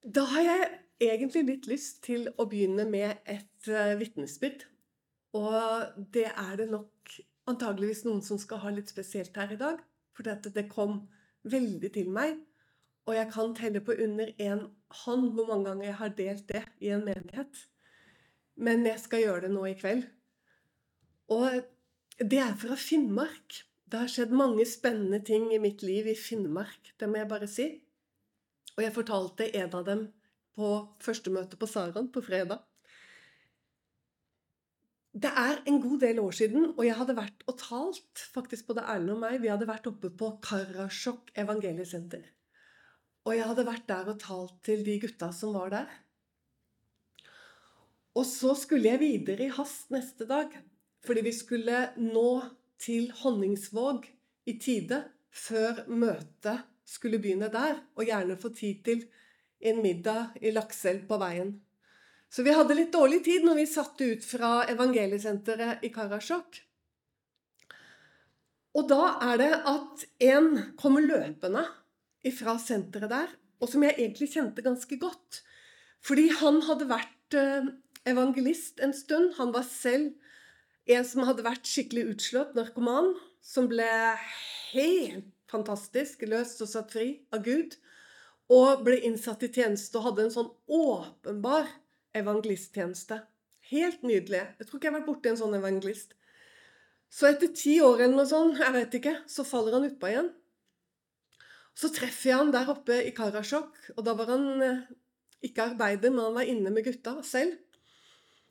Da har jeg egentlig litt lyst til å begynne med et uh, vitnesbyrd. Og det er det nok antageligvis noen som skal ha litt spesielt her i dag. For det kom veldig til meg. Og jeg kan telle på under én hånd hvor mange ganger jeg har delt det i en menighet. Men jeg skal gjøre det nå i kveld. Og det er fra Finnmark. Det har skjedd mange spennende ting i mitt liv i Finnmark, det må jeg bare si. Og jeg fortalte en av dem på første møte på Saran på fredag. Det er en god del år siden, og jeg hadde vært og talt, faktisk både Erlend og meg, vi hadde vært oppe på Karasjok evangeliesenter. Og jeg hadde vært der og talt til de gutta som var der. Og så skulle jeg videre i hast neste dag, fordi vi skulle nå til Honningsvåg i tide før møtet skulle begynne der, og gjerne få tid til en middag i Lakselv på veien. Så vi hadde litt dårlig tid når vi satte ut fra evangeliesenteret i Karasjok. Og da er det at en kommer løpende fra senteret der, og som jeg egentlig kjente ganske godt. Fordi han hadde vært eh, evangelist en stund. Han var selv en som hadde vært skikkelig utslått narkoman, som ble helt fantastisk, løst og satt fri av Gud. Og ble innsatt i tjeneste og hadde en sånn åpenbar evangelisttjeneste. Helt nydelig. Jeg tror ikke jeg har vært borti en sånn evangelist. Så etter ti år eller noe sånt, jeg vet ikke, så faller han utpå igjen. Så treffer jeg han der oppe i Karasjok, og da var han eh, ikke arbeider, men han var inne med gutta selv.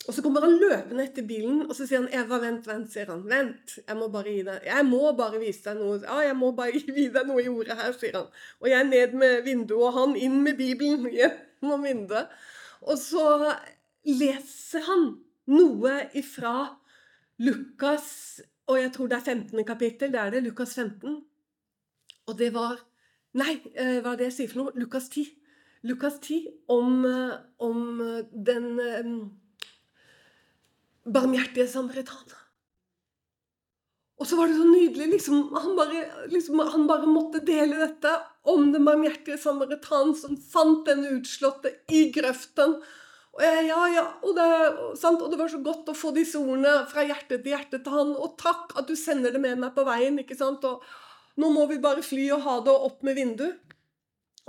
Og så kommer han løpende etter bilen, og så sier han 'Eva, vent, vent', sier han. 'Vent, jeg må bare gi deg Jeg må bare vise deg noe.' 'Ja, jeg må bare gi deg noe i ordet her', sier han. Og jeg er ned med vinduet, og han inn med Bibelen gjennom vinduet. Og så leser han noe ifra Lukas, og jeg tror det er 15. kapittel. Det er det. Lukas 15. Og det var Nei, eh, hva er det jeg sier for noe? Lukas 10. Lukas 10 om, eh, om den eh, barmhjertige samaritan. Og så var det så nydelig. Liksom, han, bare, liksom, han, bare, måtte dele dette om den barmhjertige samaritan som fant den utslåtte i grøften. Og, jeg, ja, ja, og, det, og, det, var så godt å få disse ordene fra hjerte til hjerte til han. Og takk at du sender det med meg på veien. ikke sant? Og nå må vi bare fly og ha det opp med vinduet.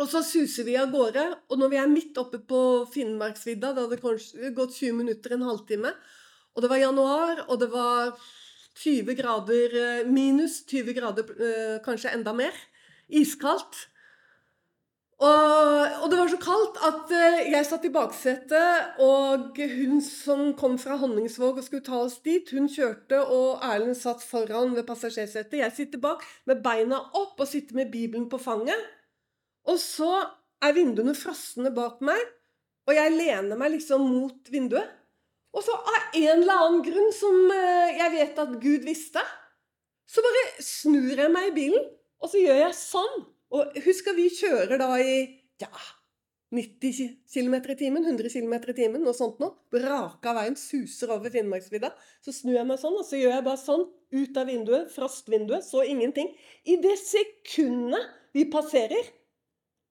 Og så suser vi av gårde. Og når vi er midt oppe på Finnmarksvidda, det hadde gått 20 minutter, en halvtime, og det var januar, og det var 20 grader eh, minus, 20 grader eh, kanskje enda mer. Iskaldt. Og, og, det var så kaldt at eh, jeg satt i baksetet, og hun som kom fra Honningsvåg og skulle ta oss dit, hun kjørte, og Erlend satt foran ved passasjersetet. Jeg sitter bak med beina opp og sitter med Bibelen på fanget. Og så er vinduene frosne bak meg, og jeg lener meg liksom mot vinduet. Og så av en eller annen grunn som eh, jeg vet at Gud visste, så bare snur jeg meg i bilen, og så gjør jeg sånn. Og husk at vi kjører da i ja, 90 km i timen, 100 km i timen, noe sånt noe. Braka veien, suser over Finnmarksvidda. Så snur jeg meg sånn, og så gjør jeg bare sånn ut av vinduet, frostvinduet, så ingenting. I det sekundet vi passerer,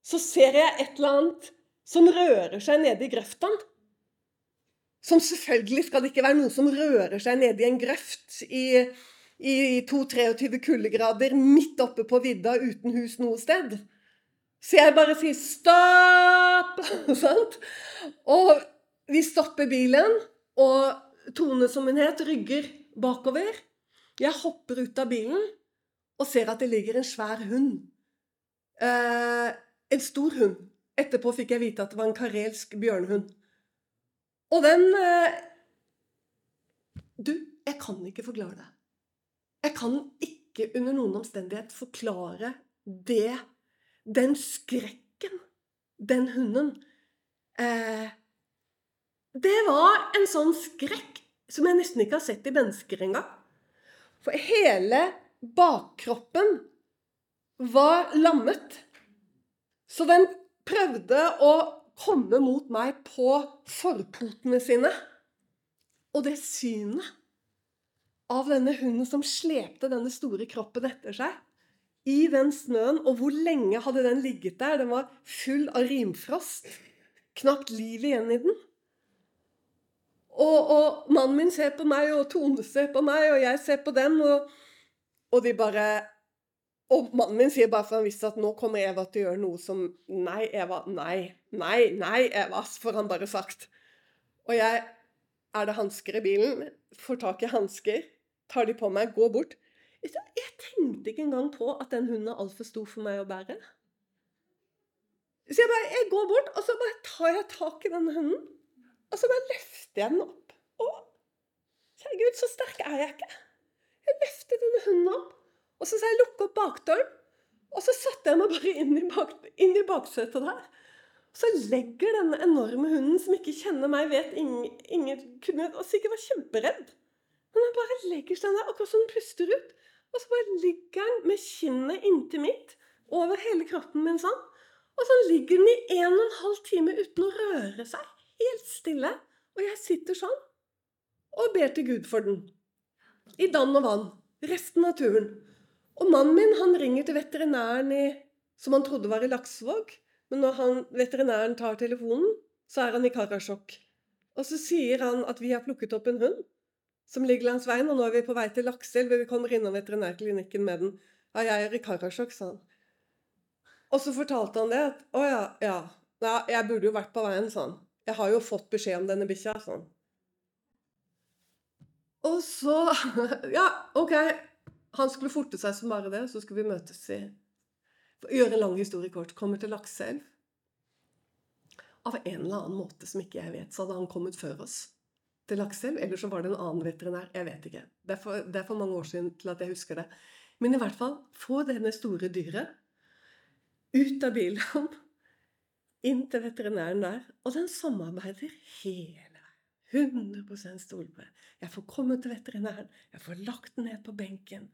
så ser jeg et eller annet som rører seg nede i grøftene. Som selvfølgelig skal det ikke være noe som rører seg nede i en grøft i, i 22-23 kuldegrader midt oppe på vidda uten hus noe sted. Så jeg bare sier 'stopp'! Og vi stopper bilen, og Tone, som hun het, rygger bakover. Jeg hopper ut av bilen og ser at det ligger en svær hund. Eh, en stor hund. Etterpå fikk jeg vite at det var en karelsk bjørnhund. Og den eh, Du, jeg kan ikke forklare det. Jeg kan ikke under noen omstendighet forklare det Den skrekken den hunden eh, Det var en sånn skrekk som jeg nesten ikke har sett i mennesker engang. For hele bakkroppen var lammet. Så den prøvde å komme mot meg på forpotene sine. Og det synet av denne hunden som slepte denne store kroppen etter seg i den snøen, og hvor lenge hadde den ligget der? Den var full av rimfrost. knapt liv igjen i den. Og, og, mannen min ser på meg, og Tone ser på meg, og jeg ser på dem, og, og de bare Og mannen min sier bare for han visste at nå kommer Eva til å gjøre noe som Nei, Eva. Nei. Nei, nei, Eva, får han bare sagt. Og jeg Er det hansker i bilen? Får tak i hansker. Tar de på meg, går bort. Jeg tenkte ikke engang på at den hunden er altfor stor for meg å bære. Så jeg bare jeg går bort, og så bare tar jeg tak i denne hunden. Og så bare løfter jeg den opp. Og herregud, Gud, så sterk er jeg ikke. Jeg løfter denne hunden opp, og så sa jeg lukke opp bakdøren. Og så satte jeg meg bare inn i, bak, inn i baksetet der. Så legger denne enorme hunden, som ikke kjenner meg, vet ingen, ingen Og sikkert var kjemperedd. Men den bare legger seg der, akkurat som den puster ut. Og så bare ligger den med kinnet inntil mitt, over hele kroppen min sånn. Og så ligger den i en og en halv time uten å røre seg. Helt stille. Og jeg sitter sånn og ber til Gud for den. I dann og vann. Resten av turen. Og mannen min han ringer til veterinæren i, som han trodde var i Laksevåg. Men når han, veterinæren tar telefonen, så er han i Karasjok. Og så sier han at vi har plukket opp en hund som ligger langs veien, og nå er vi på vei til Lakselv. Vi kommer innom veterinærklinikken med den. Ja, jeg er i Karasjok, sa han. Og så fortalte han det. at Å ja, ja. ja jeg burde jo vært på veien, han. Jeg har jo fått beskjed om denne bikkja, sånn. Og så Ja, OK. Han skulle forte seg som bare det, så skulle vi møtes i Gjøre en lang historie kort. Kommer til Lakselv. Av en eller annen måte som ikke jeg vet, så hadde han kommet før oss til Lakselv. Eller så var det en annen veterinær. Jeg vet ikke. Det er, for, det er for mange år siden til at jeg husker det. Men i hvert fall, få denne store dyret ut av bilen, inn til veterinæren der. Og den samarbeider hele 100% stol på. Jeg får komme til veterinæren, jeg får lagt den ned på benken.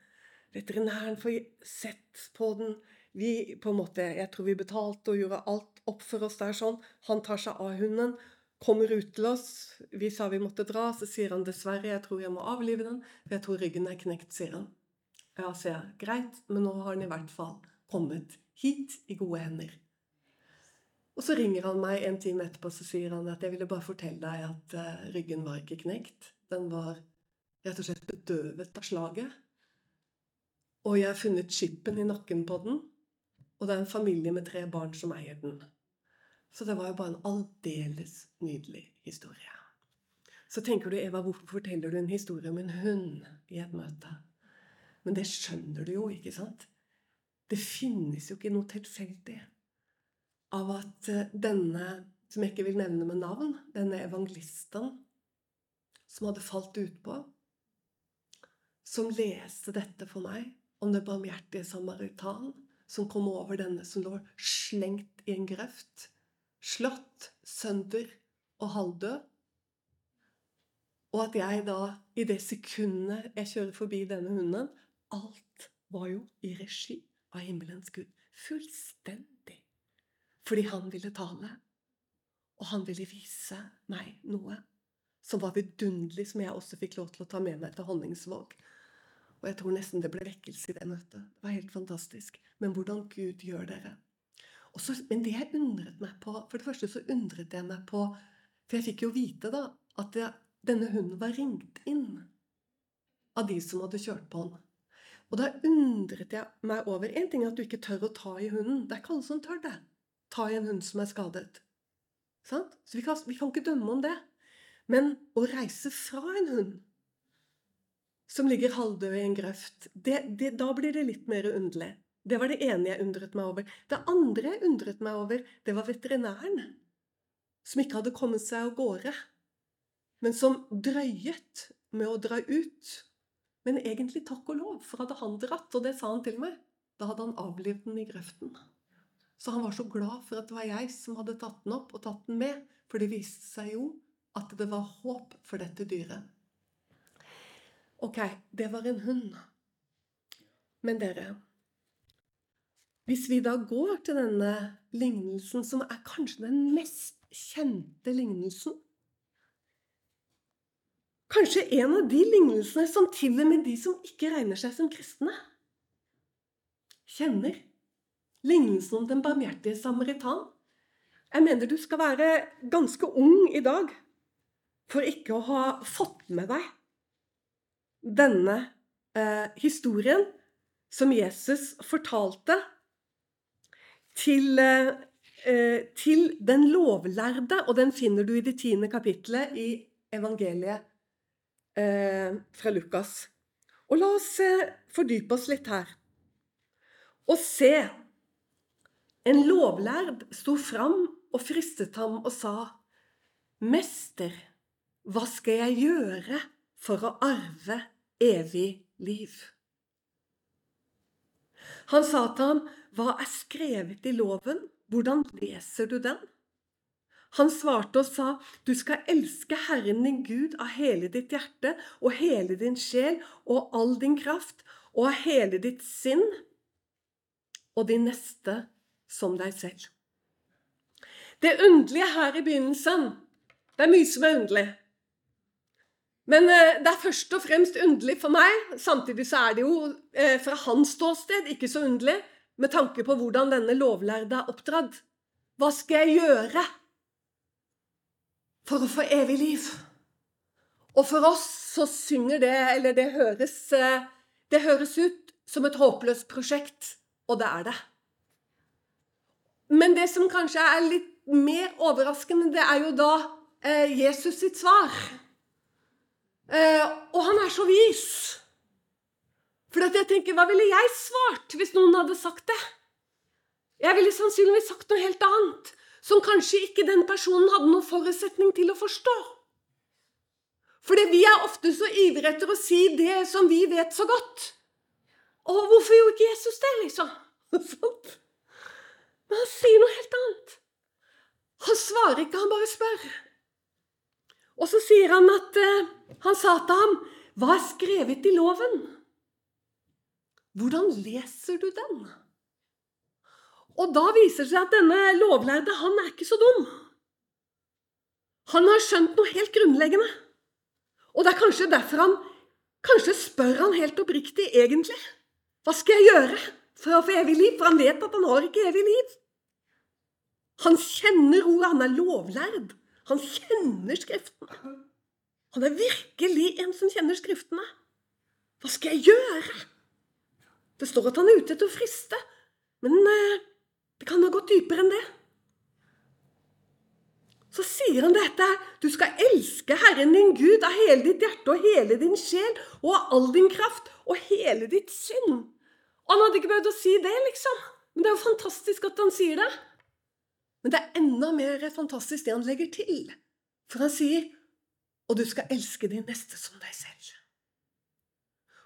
Veterinæren får sett på den. Vi på en måte, Jeg tror vi betalte og gjorde alt opp for oss der sånn. Han tar seg av hunden, kommer ut til oss. Vi sa vi måtte dra, så sier han dessverre, jeg tror jeg må avlive den. For jeg tror ryggen er knekt, sier han. Ja, sier jeg. Greit, men nå har han i hvert fall kommet hit i gode hender. Og så ringer han meg en time etterpå så sier han at jeg ville bare fortelle deg at uh, ryggen var ikke knekt. Den var rett og slett bedøvet av slaget. Og jeg har funnet chipen i nakken på den. Og det er en familie med tre barn som eier den. Så det var jo bare en aldeles nydelig historie. Så tenker du, Eva, hvorfor forteller du en historie om en hund i et møte? Men det skjønner du jo, ikke sant? Det finnes jo ikke noe tilfeldig av at eh, denne, som jeg ikke vil nevne med navn, denne evangelisten som hadde falt utpå, som leste dette for meg om det barmhjertige samaritan, som kom over denne som lå slengt i en grøft, slått sønder og halvdød. Og at jeg da, i det sekundet jeg kjører forbi denne hunden Alt var jo i regi av himmelens Gud. Fullstendig. Fordi han ville tale. Og han ville vise meg noe som var vidunderlig, som jeg også fikk lov til å ta med meg til Honningsvåg. Og jeg tror nesten det ble vekkelse i det møtet. Det var helt fantastisk. Men hvordan Gud gjør dere. Også, men det jeg undret meg på For det første så undret jeg meg på For jeg fikk jo vite da at jeg, denne hunden var ringt inn av de som hadde kjørt på han. Og da undret jeg meg over En ting er at du ikke tør å ta i hunden. Det er ikke alle som tør det. Ta i en hund som er skadet. Sant? Så vi kan, vi kan ikke dømme om det. Men å reise fra en hund som ligger halvdød i en grøft, det, det, da blir det litt mer underlig. Det var det ene jeg undret meg over. Det andre jeg undret meg over, det var veterinæren. Som ikke hadde kommet seg av gårde, men som drøyet med å dra ut men egentlig takk og lov, for hadde han dratt, og det sa han til meg, da hadde han avlivd den i grøften. Så han var så glad for at det var jeg som hadde tatt den opp og tatt den med, for det viste seg jo at det var håp for dette dyret. Ok, det var en hund. Men dere Hvis vi da går til denne lignelsen, som er kanskje den mest kjente lignelsen Kanskje en av de lignelsene som til og med de som ikke regner seg som kristne, kjenner. Lignelsen om den barmhjertige samaritan. Jeg mener du skal være ganske ung i dag for ikke å ha fått med deg denne eh, historien som Jesus fortalte til, eh, til den lovlærde, og den finner du i det tiende kapitlet i evangeliet eh, fra Lukas. Og la oss eh, fordype oss litt her. Og se, en lovlærd sto fram og fristet ham og sa, Mester, hva skal jeg gjøre for å arve evig liv? Han sa til ham, Hva er skrevet i loven? Hvordan leser du den? Han svarte og sa, Du skal elske Herren din Gud av hele ditt hjerte og hele din sjel og all din kraft og av hele ditt sinn, og din neste som deg selv. Det underlige her i begynnelsen Det er mye som er underlig. Men eh, det er først og fremst underlig for meg. Samtidig så er det jo eh, fra hans ståsted ikke så underlig med tanke på hvordan denne lovlærde er oppdratt. Hva skal jeg gjøre for å få evig liv? Og for oss så synger det, eller det høres, eh, det høres ut som et håpløst prosjekt, og det er det. Men det som kanskje er litt mer overraskende, det er jo da eh, Jesus sitt svar. Eh, og han er så vis. For jeg tenker, hva ville jeg svart hvis noen hadde sagt det? Jeg ville sannsynligvis sagt noe helt annet, som kanskje ikke den personen hadde noen forutsetning til å forstå. Fordi vi er ofte så ivrige etter å si det som vi vet så godt. Og hvorfor gjorde ikke Jesus det, liksom? Men han sier noe helt annet. Han svarer ikke, han bare spør. Og så sier han at eh, han sa til ham, 'Hva er skrevet i loven?' Hvordan leser du den? Og da viser det seg at denne lovlærde, han er ikke så dum. Han har skjønt noe helt grunnleggende. Og det er kanskje derfor han Kanskje spør han helt oppriktig, egentlig. Hva skal jeg gjøre for evig liv? For han vet at han har ikke evig liv. Han kjenner ordet, han er lovlærd. Han kjenner Skriftene. Han er virkelig en som kjenner Skriftene. Hva skal jeg gjøre? Det står at han er ute etter å friste, men eh, det kan ha gått dypere enn det. Så sier han dette Du skal elske Herren din Gud av hele ditt hjerte og hele din sjel og av all din kraft og hele ditt synd. Han hadde ikke behøvd å si det, liksom. Men det er jo fantastisk at han sier det. Men det er enda mer fantastisk det han legger til. For han sier og du skal elske din neste som deg selv.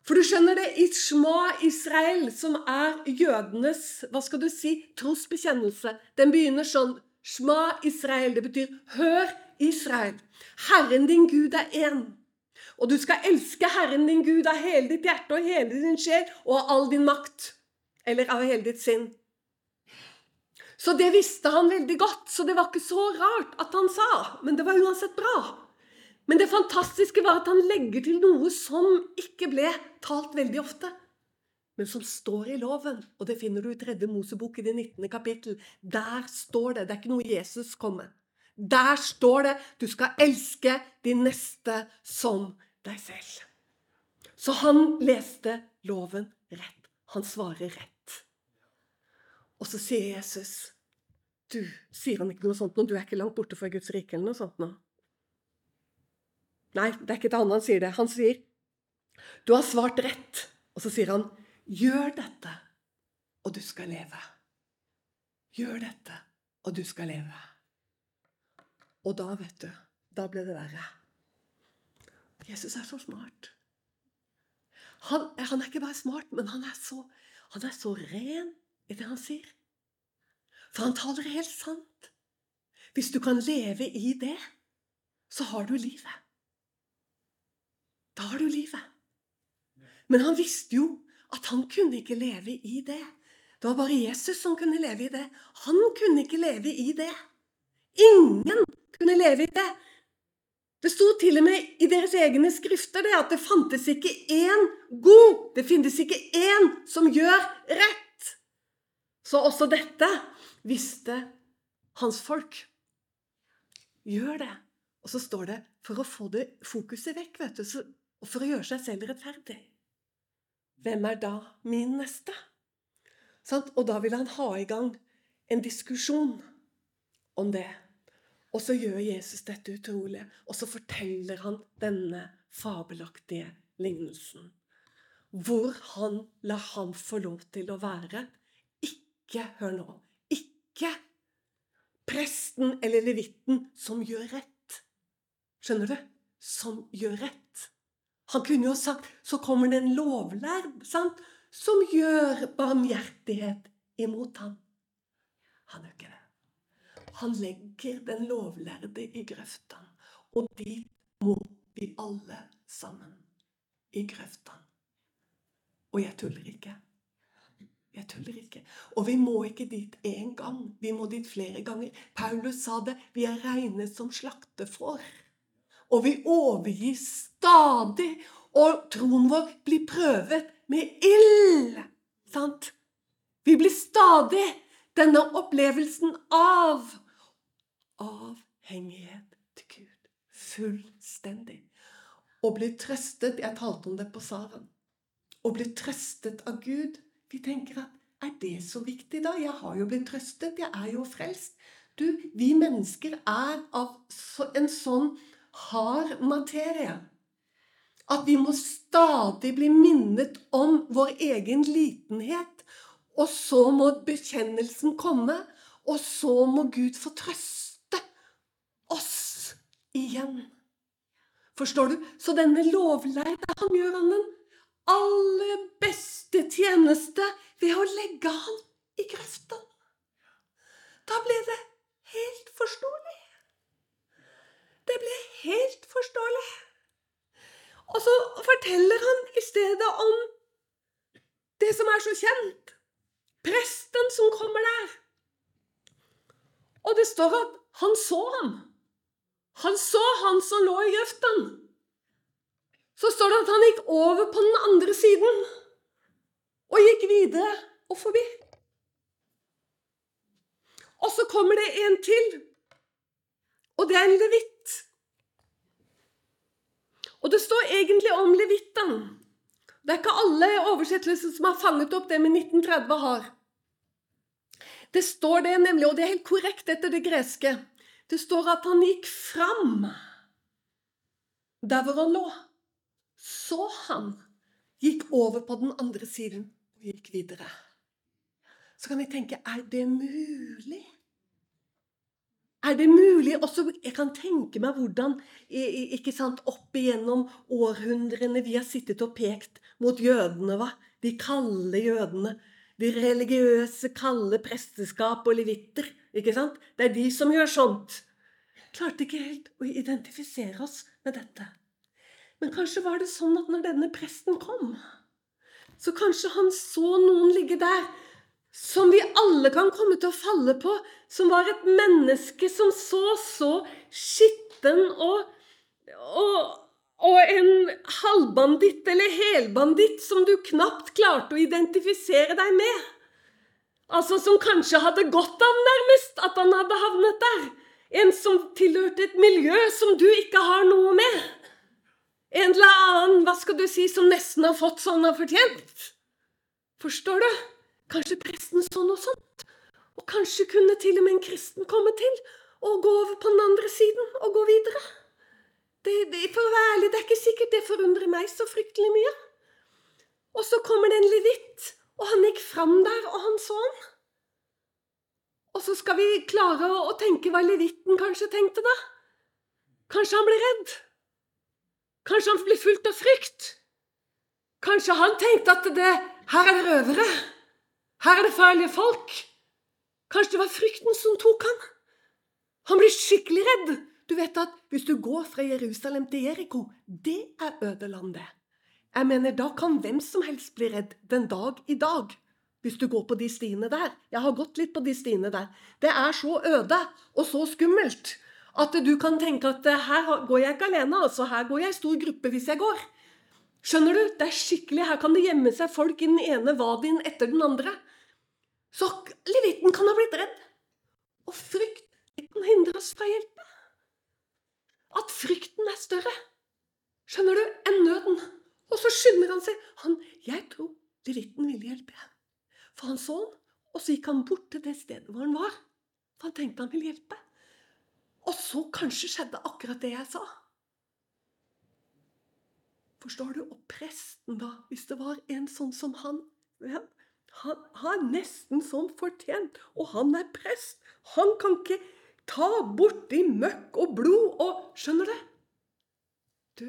For du skjønner det, i Shma Israel, som er jødenes hva skal du si, trosbekjennelse, den begynner sånn Shma Israel, det betyr hør Israel. Herren din Gud er én. Og du skal elske Herren din Gud av hele ditt hjerte og hele din sjel og av all din makt. Eller av hele ditt sinn. Så det visste han veldig godt, så det var ikke så rart at han sa. Men det var uansett bra. Men det fantastiske var at han legger til noe som ikke ble talt veldig ofte, men som står i loven. Og det finner du i tredje Mosebok i det 19. kapittel. Der står det. Det er ikke noe Jesus kom med. Der står det du skal elske din neste som deg selv. Så han leste loven rett. Han svarer rett. Og så sier Jesus du, Sier han ikke noe sånt nå? Du er ikke langt borte fra Guds rike eller noe sånt nå? Nei, det er ikke til han han sier det. Han sier du har svart rett. Og så sier han gjør dette, og du skal leve. Gjør dette, og du skal leve. Og da, vet du, da ble det verre. Jesus er så smart. Han, han er ikke bare smart, men han er så, han er så ren i det han sier. For han taler helt sant. Hvis du kan leve i det, så har du livet. Da har du livet. Men han visste jo at han kunne ikke leve i det. Det var bare Jesus som kunne leve i det. Han kunne ikke leve i det. Ingen kunne leve i det. Det sto til og med i deres egne skrifter det at det fantes ikke én god. Det finnes ikke én som gjør rett. Så også dette visste hans folk. Gjør det. Og så står det for å få det fokuset vekk, vet du, og for å gjøre seg selv rettferdig. Hvem er da min neste? Og da vil han ha i gang en diskusjon om det. Og så gjør Jesus dette utrolige, og så forteller han denne fabelaktige lignelsen. Hvor han lar ham få lov til å være. Ikke, hør nå, ikke presten eller levitten som gjør rett. Skjønner du? Som gjør rett. Han kunne jo sagt så kommer det en lovlærd sant? som gjør barmhjertighet imot ham. Han gjør ikke det. Han legger den lovlærde i grøfta, og dit må vi alle sammen. I grøfta. Og jeg tuller ikke. Jeg tuller ikke. Og vi må ikke dit én gang. Vi må dit flere ganger. Paulus sa det. Vi er regnet som slaktefår. Og vi overgir stadig. Og troen vår blir prøvet med ild. Sant? Vi blir stadig denne opplevelsen av avhengighet til Gud. Fullstendig. Å bli trøstet Jeg talte om det på Saren. Å bli trøstet av Gud. Vi tenker at er det så viktig, da? Jeg har jo blitt trøstet. Jeg er jo frelst. Du, vi mennesker er av en sånn hard materie at vi må stadig bli minnet om vår egen litenhet. Og så må bekjennelsen komme, og så må Gud få trøste oss igjen. Forstår du? Så denne lovlærde, han gjør han den aller beste tjeneste ved å legge han i grøfta. Da ble det helt forståelig. Det ble helt forståelig. Og så forteller han i stedet om det som er så kjent. Presten som kommer der. Og det står at han så ham. Han så han som lå i grøften. Så står det at han gikk over på den andre siden og gikk videre og forbi. Og så kommer det en til, og det er en levitt. Og det står egentlig om levitten. Det er ikke alle oversettelser som har fanget opp det med 1930 har. Det står det nemlig, og det er helt korrekt etter det greske. Det står at han gikk fram der hvor han lå. Så han gikk over på den andre siden og gikk videre. Så kan vi tenke er det mulig? Er det mulig? Også, jeg kan tenke meg hvordan ikke sant, opp igjennom århundrene vi har sittet og pekt mot jødene. hva? De kalde jødene. De religiøse, kalde presteskap og levitter. Ikke sant? Det er de som gjør sånt. Klarte ikke helt å identifisere oss med dette. Men kanskje var det sånn at når denne presten kom, så kanskje han så noen ligge der som vi alle kan komme til å falle på, som var et menneske som så så skitten og, og, og en halvbanditt eller helbanditt som du knapt klarte å identifisere deg med. Altså som kanskje hadde godt av nærmest at han hadde havnet der. En som tilhørte et miljø som du ikke har noe med. En eller annen, hva skal du si, som nesten har fått sånn har fortjent. Forstår du? Kanskje presten så noe sånt? Og kanskje kunne til og med en kristen komme til og gå over på den andre siden og gå videre? Det, det, for å være ærlig, det er ikke sikkert det forundrer meg så fryktelig mye. Og så kommer det en levitt, og han gikk fram der, og han så han. Og så skal vi klare å tenke hva levitten kanskje tenkte, da. Kanskje han ble redd. Kanskje han ble fulgt av frykt. Kanskje han tenkte at det, her er det røvere. Her er det farlige folk. Kanskje det var frykten som tok han. Han blir skikkelig redd. Du vet at hvis du går fra Jerusalem til Jeriko, det er ødelandet. Jeg mener, Da kan hvem som helst bli redd den dag i dag. Hvis du går på de stiene der. Jeg har gått litt på de stiene der. Det er så øde og så skummelt at du kan tenke at her går jeg ikke alene, altså. Her går jeg i stor gruppe hvis jeg går. Skjønner du? Det er skikkelig, Her kan det gjemme seg folk i den ene vadien etter den andre. Så levitten kan ha blitt redd. Og frykt oss fra hjelpe. At frykten er større. Skjønner du? Enn nøden. Og så skynder han seg. Han, jeg tror dritten ville hjelpe. For han så han, og så gikk han bort til det stedet hvor han var. For han tenkte han ville hjelpe. Og så kanskje skjedde akkurat det jeg sa. Forstår du? Og presten, da, hvis det var en sånn som han Han har nesten sånn fortjent, og han er prest. Han kan ikke ta borti møkk og blod og Skjønner du? Du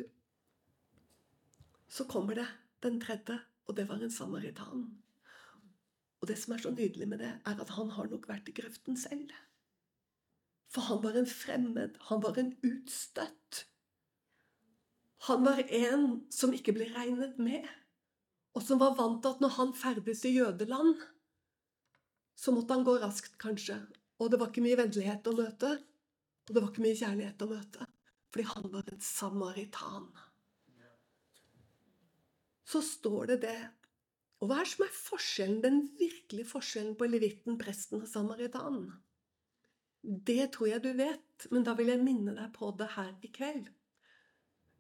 Så kommer det den tredje, og det var en samaritan. Og det som er så nydelig med det, er at han har nok vært i grøften selv. For han var en fremmed, han var en utstøtt. Han var en som ikke ble regnet med, og som var vant til at når han ferdes i jødeland, så måtte han gå raskt, kanskje. Og det var ikke mye vennlighet å møte, og det var ikke mye kjærlighet å møte. Fordi han var en samaritan. Så står det det. Og hva er som er forskjellen, den virkelige forskjellen på levitten, presten og samaritanen? Det tror jeg du vet, men da vil jeg minne deg på det her i kveld.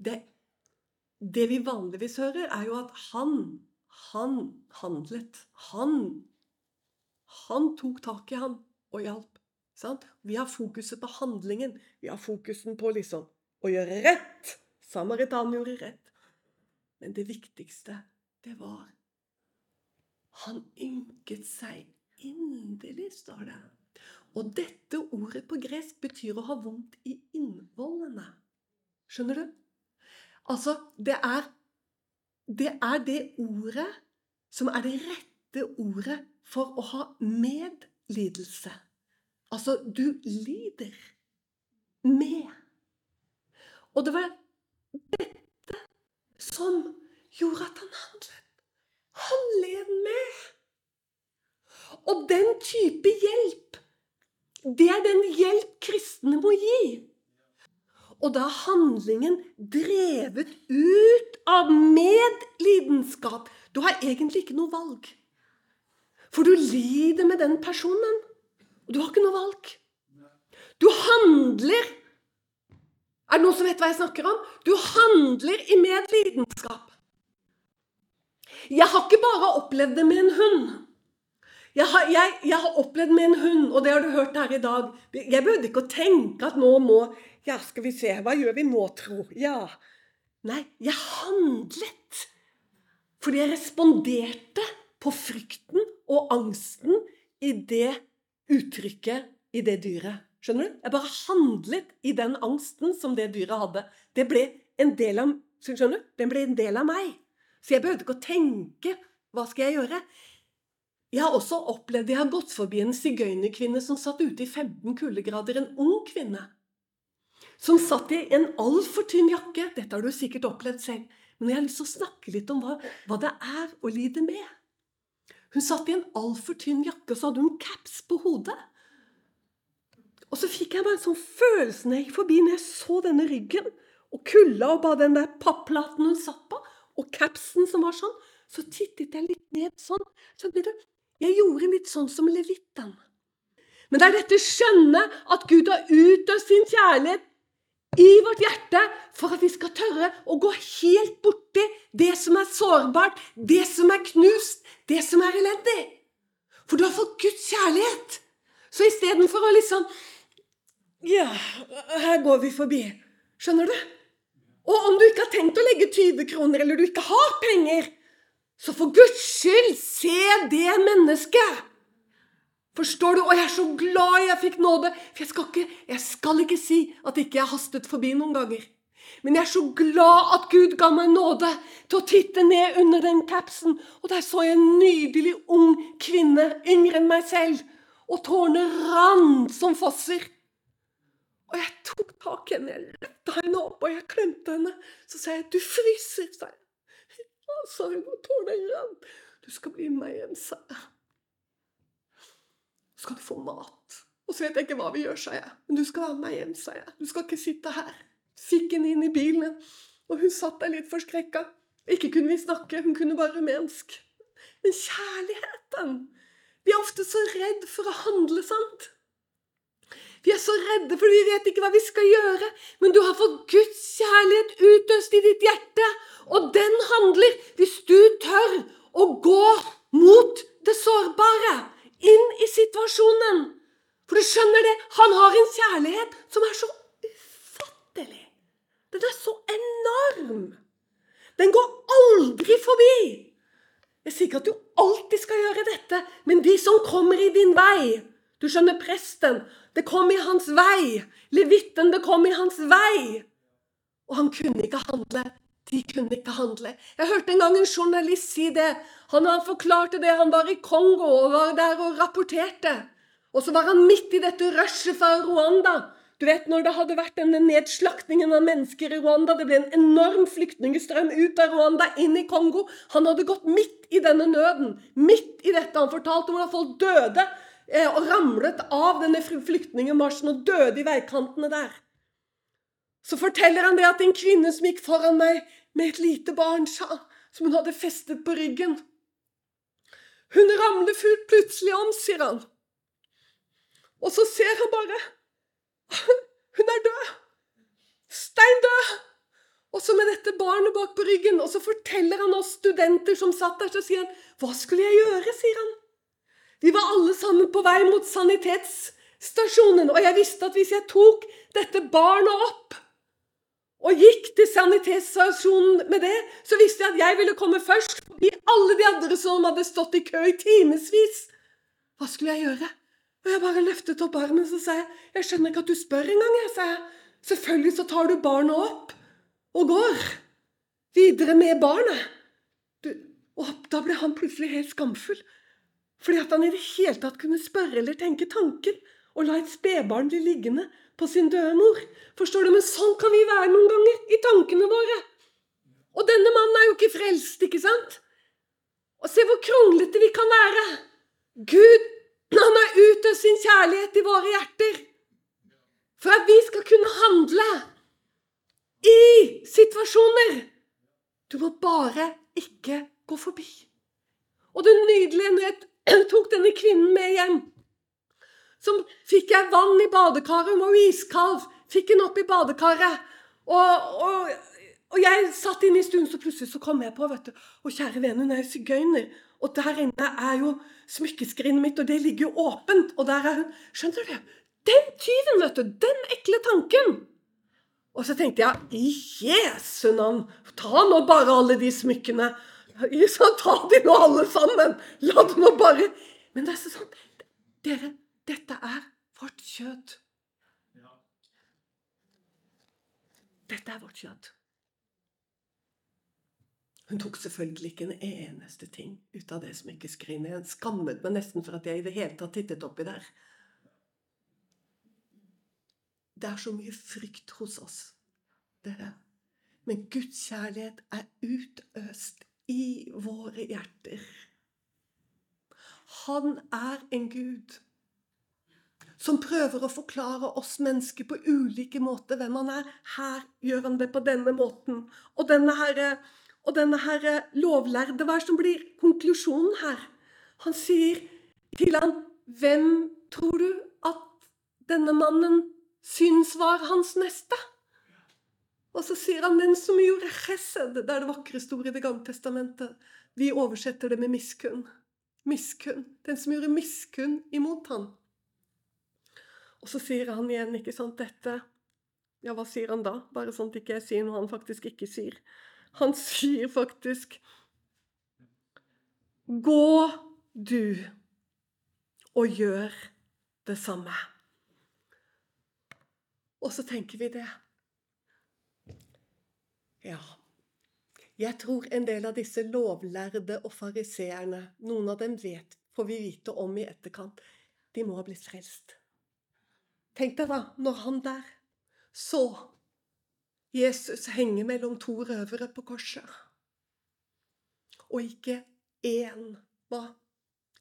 Det, det vi vanligvis hører, er jo at han, han handlet. Han. Han tok tak i han og hjalp. Sant? Vi har fokuset på handlingen. Vi har fokusen på liksom å gjøre rett. Samaritanen gjorde rett. Men det viktigste, det var Han ynket seg inderlig, står det. Og dette ordet på gresk betyr å ha vondt i innvollene. Skjønner du? Altså, det er, det er det ordet som er det rette ordet for å ha medlidelse. Altså, du lider med. Og det var dette som gjorde at han handlet. Han led med. Og den type hjelp det er den hjelp kristne må gi. Og da er handlingen drevet ut av medlidenskap. Du har egentlig ikke noe valg. For du lider med den personen. Og du har ikke noe valg. Du handler Er det noen som vet hva jeg snakker om? Du handler i medlidenskap. Jeg har ikke bare opplevd det med en hund. Jeg har, jeg, jeg har, opplevd med en hund, og det har du hørt her i dag Jeg behøvde ikke å tenke at nå må Ja, skal vi se, hva gjør vi nå, tro? Ja. Nei, jeg handlet. Fordi jeg responderte på frykten og angsten i det uttrykket i det dyret. Skjønner du? Jeg bare handlet i den angsten som det dyret hadde. Det ble en del av, skjønner du? Den ble en del av meg. Så jeg behøvde ikke å tenke hva skal jeg gjøre. Jeg har også opplevd jeg har gått forbi en sigøynerkvinne som satt ute i 15 kuldegrader. En ung kvinne. Som satt i en altfor tynn jakke. Dette har du sikkert opplevd selv. Men jeg har lyst til å snakke litt om hva, hva det er å lide med. Hun satt i en altfor tynn jakke, og så hadde hun caps på hodet. Og så fikk jeg bare en sånn følelse når jeg gikk forbi, når jeg så denne ryggen, og kulda og bare den der papplaten hun satt på, og capsen som var sånn, så tittet jeg litt ned sånn. Så du? jeg gjorde litt sånn som levitten. Men det er dette skjønne at Gud har utøst sin kjærlighet i vårt hjerte for at vi skal tørre å gå helt borti det som er sårbart, det som er knust, det som er elendig. For du har fått Guds kjærlighet. Så istedenfor å liksom Ja, her går vi forbi. Skjønner du? Og om du ikke har tenkt å legge 20 kroner, eller du ikke har penger, så for Guds skyld, se det mennesket! Forstår du? Og jeg er så glad jeg fikk nåde. For jeg skal ikke, jeg skal ikke si at ikke jeg hastet forbi noen ganger. Men jeg er så glad at Gud ga meg nåde til å titte ned under den capsen. Og der så jeg en nydelig ung kvinne, yngre enn meg selv. Og tårene rant som fosser. Og jeg tok tak i henne, jeg løfta henne opp, og jeg klemte henne. Så sa jeg 'du fryser', sa jeg sa hun og tårene. Du skal bli med hjem, sa jeg. Så skal du få mat. Og så vet jeg ikke hva vi gjør, sa jeg. Men du skal være med meg hjem, sa jeg. Du skal ikke sitte her. Fikk henne inn i bilen, og hun satt der litt forskrekka. Ikke kunne vi snakke, hun kunne bare rumensk. Men kjærligheten Vi er ofte så redd for å handle sant. Vi er så redde fordi vi vet ikke hva vi skal gjøre. Men du har fått Guds kjærlighet utøst i ditt hjerte. Og den handler hvis du tør å gå mot det sårbare. Inn i situasjonen. For du skjønner det, han har en kjærlighet som er så ufattelig. Den er så enorm. Den går aldri forbi. Jeg sier ikke at du alltid skal gjøre dette, men de som kommer i din vei Du skjønner, presten, det kom i hans vei. Levitten, det kom i hans vei. Og han kunne ikke handle. De kunne ikke handle. Jeg hørte en gang en journalist si det. Han forklarte det. Han var i Kongo og var der og rapporterte. Og så var han midt i dette rushet fra Rwanda. Du vet når det hadde vært denne nedslaktingen av mennesker i Rwanda, det ble en enorm flyktningstrøm ut av Rwanda, inn i Kongo. Han hadde gått midt i denne nøden. Midt i dette. Han fortalte hvordan folk døde og ramlet av denne flyktningmarsjen og døde i veikantene der. Så forteller han det at en kvinne som gikk foran meg med et lite barn, sa, som hun hadde festet på ryggen Hun ramler plutselig om, sier han. Og så ser han bare Hun er død! Stein død! Og så med dette barnet bak på ryggen. Og så forteller han oss studenter som satt der, så sier han Hva skulle jeg gjøre? sier han. Vi var alle sammen på vei mot sanitetsstasjonen, og jeg visste at hvis jeg tok dette barnet opp og gikk til sanitetsstasjonen med det, så visste jeg at jeg ville komme først forbi alle de andre som hadde stått i kø i timevis. Hva skulle jeg gjøre? Og jeg bare løftet opp armen så sa jeg, 'Jeg skjønner ikke at du spør engang', jeg, sa jeg. Selvfølgelig så tar du barnet opp og går videre med barnet. Du, og da ble han plutselig helt skamfull. Fordi at han i det hele tatt kunne spørre eller tenke tanker og la et spedbarn bli liggende på sin døde mor. Forstår du? Men sånn kan vi være noen ganger i tankene våre. Og denne mannen er jo ikke frelst, ikke sant? Og se hvor kronglete vi kan være. Gud han har utøst sin kjærlighet i våre hjerter for at vi skal kunne handle i situasjoner. Du må bare ikke gå forbi. Og det nydelige når jeg tok denne kvinnen med hjem, så fikk jeg vann i badekaret. Hun var iskald. Fikk henne opp i badekaret. Og, og, og jeg satt inne i stuen, så plutselig så kom jeg på vet du, Og kjære vene, hun er jo sigøyner. Og der inne er jo smykkeskrinet mitt, og det ligger jo åpent. Og der er hun Skjønner du? Den tyven, vet du! Den ekle tanken! Og så tenkte jeg i Jesu navn, ta nå bare alle de smykkene. Så ta de nå alle sammen! La det nå bare Men det er sånn Dere, dette er vårt kjøtt. Dette er vårt kjøtt. Hun tok selvfølgelig ikke en eneste ting ut av det som ikke smykkeskrinet. Jeg skammet meg nesten for at jeg i det hele tatt tittet oppi der. Det er så mye frykt hos oss, dere. Men Guds kjærlighet er utøst i våre hjerter. Han er en Gud som prøver å forklare oss mennesker på ulike måter hvem han er. Her gjør han det på denne måten. Og denne herre og denne her lovlærde, hva er det som blir konklusjonen her? Han sier til han, 'Hvem tror du at denne mannen syns var hans neste?' Og så sier han 'den som gjorde chesed'. Det er det vakreste ordet i Det gamle testamentet. Vi oversetter det med miskunn. Miskunn. Den som gjorde miskunn imot han. Og så sier han igjen, ikke sant, dette Ja, hva sier han da? Bare sånn at ikke jeg sier noe han faktisk ikke sier. Han sier faktisk Gå du og gjør det samme. Og så tenker vi det. Ja. Jeg tror en del av disse lovlærde og fariseerne, noen av dem vet, får vi vite om i etterkant, de må ha blitt frelst. Tenk deg da, når han der så Jesus henge mellom to røvere på korset. Og ikke én hva,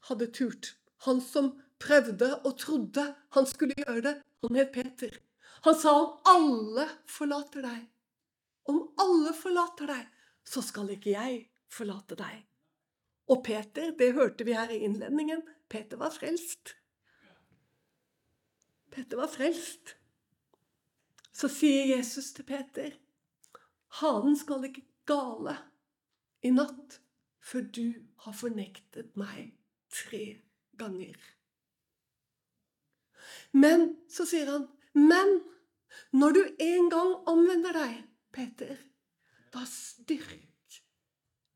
hadde turt. Han som prøvde og trodde han skulle gjøre det, han het Peter. Han sa om alle forlater deg, om alle forlater deg, så skal ikke jeg forlate deg. Og Peter, det hørte vi her i innledningen, Peter var frelst. Peter var frelst. Så sier Jesus til Peter, hanen skal ikke gale i natt før du har fornektet meg tre ganger. Men så sier han, men når du en gang omvender deg, Peter, da styrk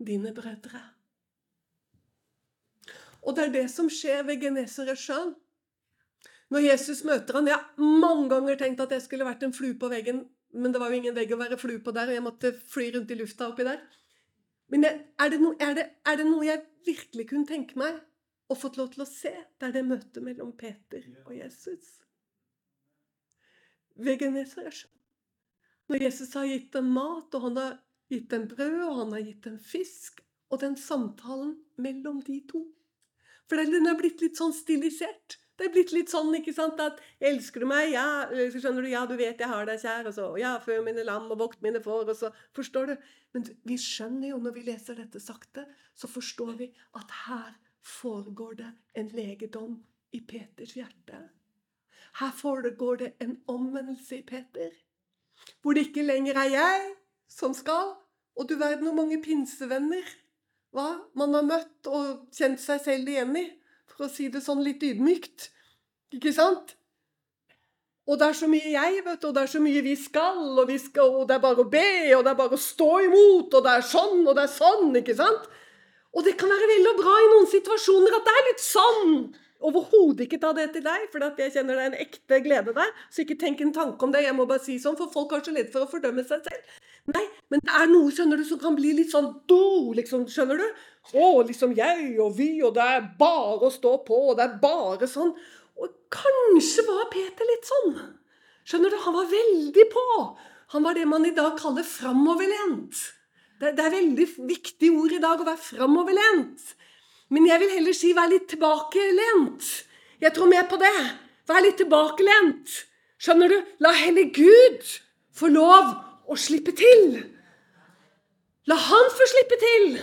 dine brødre. Og det er det som skjer ved Genesaretsjøen. Når Jesus møter han, Jeg har mange ganger tenkt at jeg skulle vært en flue på veggen, men det var jo ingen vegg å være flue på der, og jeg måtte fly rundt i lufta oppi der. Men er, det no, er, det, er, det noe jeg virkelig kunne tenke meg å fått lov til å se? Det er det møtet mellom Peter og Jesus. Ved Genesaretsjøen. Når Jesus har gitt dem mat, og han har gitt dem brød, og han har gitt dem fisk, og den samtalen mellom de to For den er blitt litt sånn stilisert. Det er blitt litt sånn ikke sant, at 'Elsker du meg?' Ja, skjønner du, ja, du vet jeg har deg kjær. Og så 'Ja, før mine lam og vokt mine får.' Og så Forstår du? Men vi skjønner jo, når vi leser dette sakte, så forstår vi at her foregår det en legedom i Peters hjerte. Her foregår det en omvendelse i Peter. Hvor det ikke lenger er jeg som skal. Og du verden hvor mange pinsevenner hva? man har møtt og kjent seg selv igjen i for å si det sånn litt ydmykt. Ikke sant? Og det er så mye jeg, vet du, og det er så mye vi skal, og, vi skal, og det er bare å be, og det er bare å stå imot, og det er sånn, og det er sånn, ikke sant? Og det kan være veldig bra i noen situasjoner at det er litt sånn. Overhodet ikke ta det til deg, for jeg kjenner det er en ekte glede der. Så ikke tenk en tanke om det. Jeg må bare si sånn, for folk har så lett for å fordømme seg selv. Nei, men det er noe skjønner du, som kan bli litt sånn do, liksom, skjønner du? Å, liksom jeg og vi, og det er bare å stå på, og det er bare sånn. Og kanskje var Peter litt sånn. Skjønner du, Han var veldig på. Han var det man i dag kaller framoverlent. Det, det er veldig viktig ord i dag å være framoverlent. Men jeg vil heller si vær litt tilbakelent. Jeg tror mer på det. Vær litt tilbakelent. Skjønner du? La heller Gud få lov å slippe til. La han få slippe til.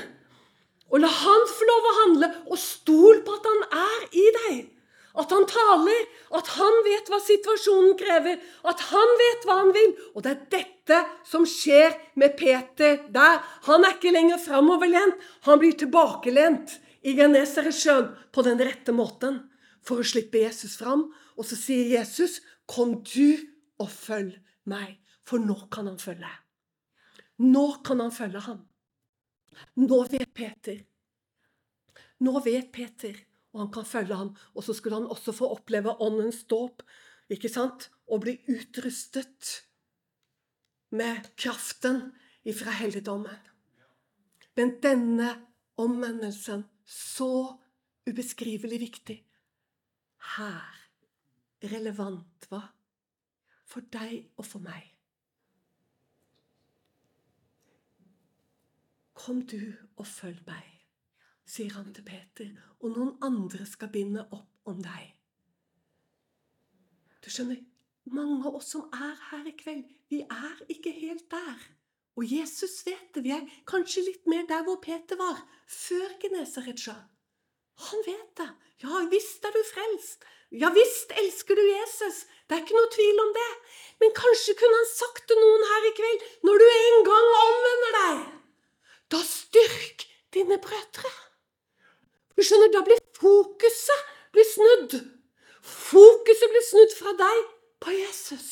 Og la han få lov å handle, og stol på at han er i deg. At han taler, at han vet hva situasjonen krever, at han vet hva han vil. Og det er dette som skjer med Peter der. Han er ikke lenger framoverlent, han blir tilbakelent i Genesaretsjøen på den rette måten for å slippe Jesus fram. Og så sier Jesus, 'Kom du og følg meg'. For nå kan han følge. Nå kan han følge ham. Nå vet Peter. Nå vet Peter, og han kan følge ham. Og så skulle han også få oppleve åndens dåp, ikke sant? Og bli utrustet med kraften ifra helligdommen. Men denne omvendelsen, så ubeskrivelig viktig, her relevant, hva? For deg og for meg. Kom du og følg meg, sier han til Peter, og noen andre skal binde opp om deg. Du skjønner, mange av oss som er her i kveld, vi er ikke helt der. Og Jesus vet det. Vi er kanskje litt mer der hvor Peter var før Genesaretsja. Han vet det. Ja visst er du frelst. Ja visst elsker du Jesus. Det er ikke noe tvil om det. Men kanskje kunne han sagt til noen her i kveld, når du en gang omvender deg da styrk dine brødre. Du skjønner, Da blir fokuset blir snudd. Fokuset blir snudd fra deg på Jesus.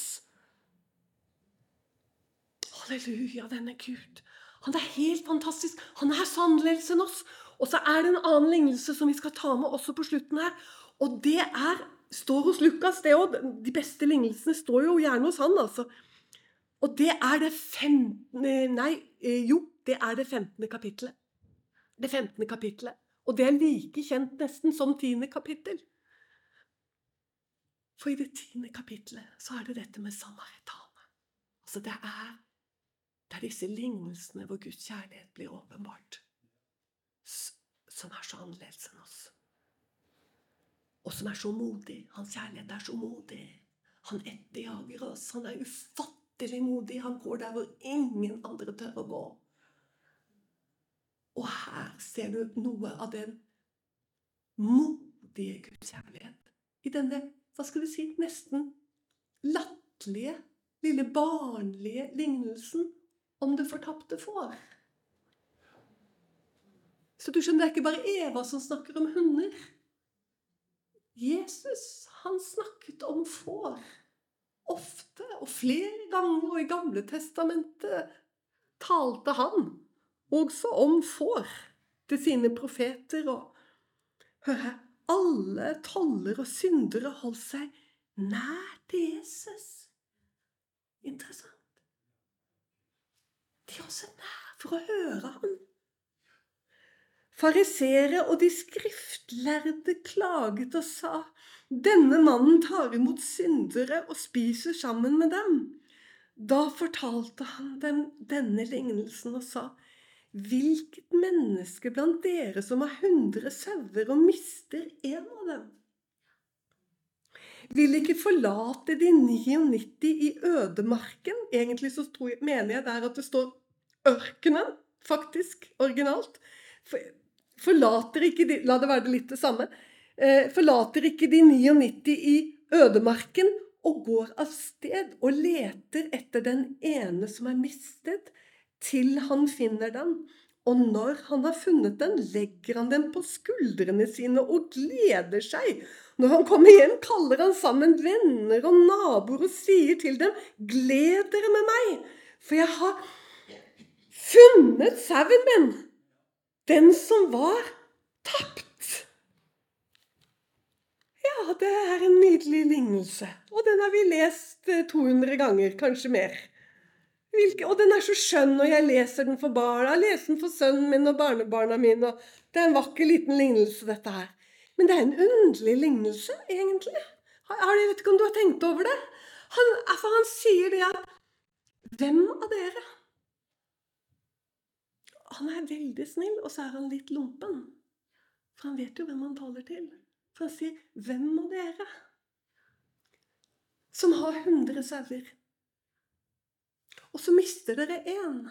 Halleluja, denne Gud. Han er helt fantastisk. Han er så enn oss. Og så er det en annen lignelse som vi skal ta med også på slutten her. Og det er, står hos Lukas, det òg. De beste lignelsene står jo gjerne hos han, altså. Og det er det femtende Nei, eh, jo, det er det 15. kapittelet. Det 15. kapittelet. Og det er like kjent nesten som 10. kapittel. For i det tiende kapittelet så er det dette med samaritane. Altså det er, det er disse lignelsene hvor Guds kjærlighet blir åpenbart. Som er så annerledes enn oss. Og som er så modig. Hans kjærlighet er så modig. Han etterjager oss. Han er ufattelig modig. Han går der hvor ingen andre tør å gå. Og her ser du noe av den modige Guds kjærlighet. I denne hva skal du si, nesten latterlige, lille barnlige lignelsen om det fortapte får. Så du skjønner, det er ikke bare Eva som snakker om hunder. Jesus, han snakket om får. Ofte og flere ganger, og i Gamle testamentet talte han også om får til sine profeter. Og hør her, alle toller og syndere holdt seg nær til Jesus. Interessant. De har så nær for å høre ham. Farisere og de skriftlærde klaget og sa:" Denne mannen tar imot syndere og spiser sammen med dem. Da fortalte han dem denne lignelsen og sa:" Hvilket menneske blant dere som har hundre sauer og mister en av dem? Vil ikke forlate de 99 i ødemarken. Egentlig så jeg, mener jeg der at det står ørkenen, faktisk, originalt. Forlater ikke de La det være litt det samme. Eh, forlater ikke de 99 i ødemarken og går av sted og leter etter den ene som er mistet, til han finner den. Og når han har funnet den, legger han den på skuldrene sine og gleder seg. Når han kommer hjem, kaller han sammen venner og naboer og sier til dem, gled dere med meg, for jeg har funnet sauen min, den som var tapt. Ja, det er en nydelig lignelse, og den har vi lest 200 eh, ganger, kanskje mer. Hvilke, og den er så skjønn og jeg leser den for barna. Jeg leser den for sønnen min og barnebarna mine. og Det er en vakker liten lignelse, dette her. Men det er en underlig lignelse, egentlig. Jeg vet ikke om du har tenkt over det? Han, altså, han sier det at Hvem av dere? Han er veldig snill, og så er han litt lompen. For han vet jo hvem han taler til. For han sier 'Hvem av dere?' Som har hundre sauer og så mister dere én.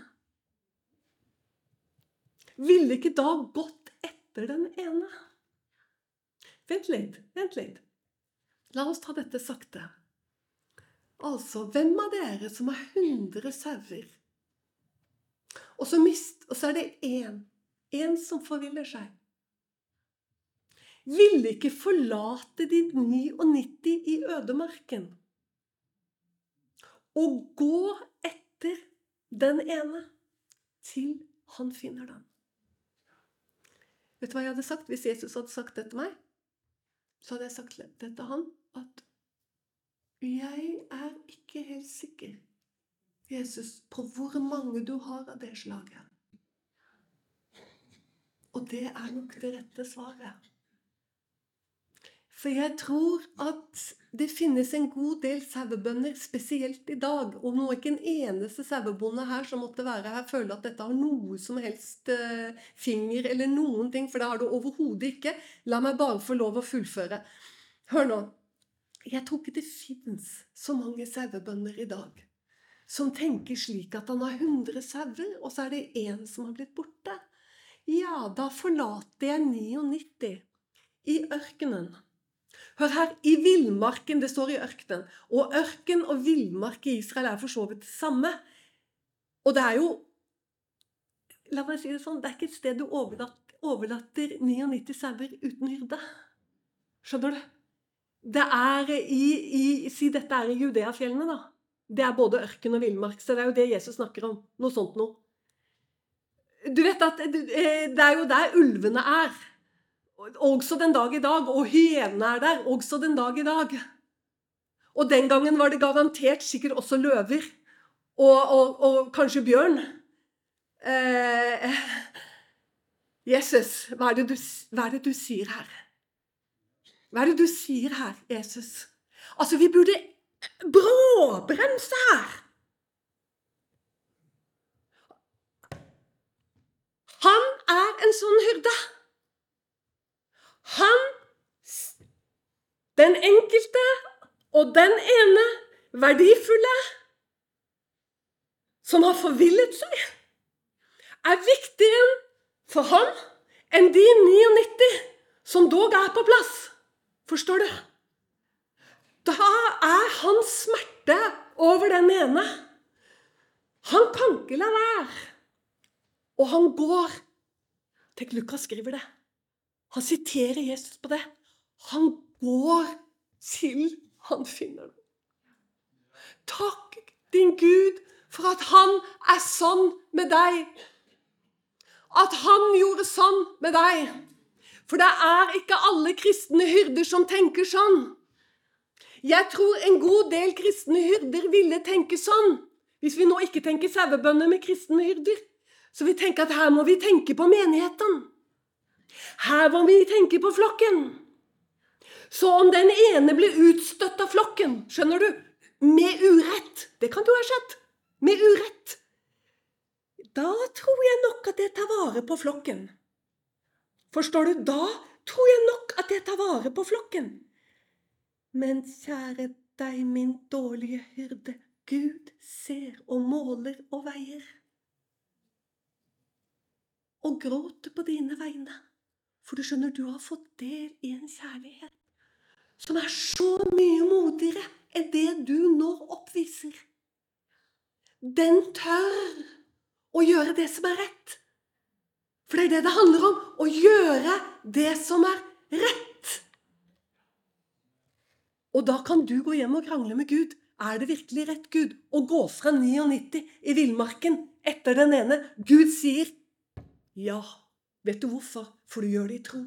Ville ikke da gått etter den ene? Vent litt, vent litt. La oss ta dette sakte. Altså, hvem av dere som har 100 sauer, og så, mist, og så er det én, én som forviller seg, ville ikke forlate de 99 i ødemarken og gå etter den ene til han finner den. Vet du hva jeg hadde sagt hvis Jesus hadde sagt det til meg? Så hadde jeg sagt det til han at jeg er ikke helt sikker, Jesus, på hvor mange du har av det slaget. Og det er nok det rette svaret. For jeg tror at det finnes en god del sauebønder, spesielt i dag. Og nå er ikke en eneste sauebonde her som måtte være her, føler at dette har noe som helst uh, finger eller noen ting, for det har du overhodet ikke. La meg bare få lov å fullføre. Hør nå. Jeg tror ikke det fins så mange sauebønder i dag som tenker slik at han har 100 sauer, og så er det én som har blitt borte. Ja, da forlater jeg 99 i ørkenen Hør her, i villmarken Det står i ørkenen. Og ørken og villmark i Israel er for så vidt det samme. Og det er jo La meg si det sånn, det er ikke et sted du overlater, overlater 99 sauer uten hyrde. Skjønner du? Det er i, i Si dette er i Judeafjellene, da. Det er både ørken og villmark. Så det er jo det Jesus snakker om. Noe sånt noe. Du vet at eh, det er jo der ulvene er. Også den dag i dag. Og hyenene er der også den dag i dag. Og den gangen var det garantert sikkert også løver. Og, og, og kanskje bjørn. Eh, Jesus, hva er, du, hva er, det du, sier her? Hva er det du sier her, Jesus? Altså, vi burde bråbremse her. Han er en sånn hyrde. Han, den enkelte og den ene verdifulle som har forvillet seg, er viktigere for ham enn de 99 som dog er på plass. Forstår du? Da er hans smerte over den ene. Han kan ikke la være. Og han går. Tenk, Lukas skriver det. Han siterer Jesus på det. Han går til han finner det. Takk din Gud for at han er sånn med deg. At han gjorde sånn med deg. For det er ikke alle kristne hyrder som tenker sånn. Jeg tror en god del kristne hyrder ville tenke sånn. Hvis vi nå ikke tenker sauebønder med kristne hyrder, så vi tenker at her må vi tenke på menigheten. Her må vi tenke på flokken. Så om den ene blir utstøtt av flokken, skjønner du, med urett Det kan jo ha skjedd. Med urett. Da tror jeg nok at jeg tar vare på flokken. Forstår du? Da tror jeg nok at jeg tar vare på flokken. Men kjære deg, min dårlige hyrde, Gud ser og måler og veier. Og gråter på dine vegne, for du skjønner, du har fått del i en kjærlighet som er så mye modigere enn det du nå oppviser. Den tør å gjøre det som er rett. For det er det det handler om. Å gjøre det som er rett. Og da kan du gå hjem og krangle med Gud. Er det virkelig rett, Gud, å gå fra 99 i villmarken etter den ene? Gud sier ja. Vet du hvorfor? For du gjør det i tro.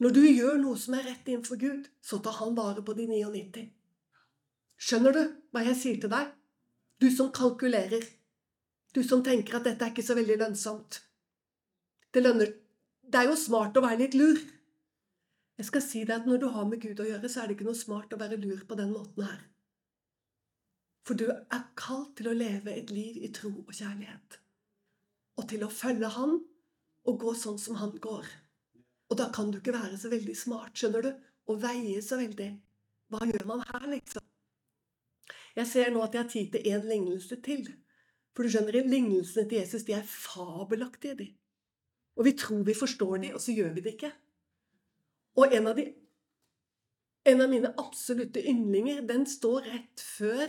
Når du gjør noe som er rett innenfor Gud, så tar han vare på de 99. Skjønner du hva jeg sier til deg? Du som kalkulerer. Du som tenker at dette er ikke så veldig lønnsomt. Det lønner Det er jo smart å være litt lur. Jeg skal si deg at når du har med Gud å gjøre, så er det ikke noe smart å være lur på den måten her. For du er kalt til å leve et liv i tro og kjærlighet. Og til å følge Han og gå sånn som Han går. Og da kan du ikke være så veldig smart, skjønner du, og veie så veldig. Hva gjør man her, liksom? Jeg ser nå at jeg har tid til én lignelse til. For du skjønner, lignelsene til Jesus de er fabelaktige, de. Og vi tror vi forstår de, og så gjør vi det ikke. Og en av, de, en av mine absolutte yndlinger, den står rett før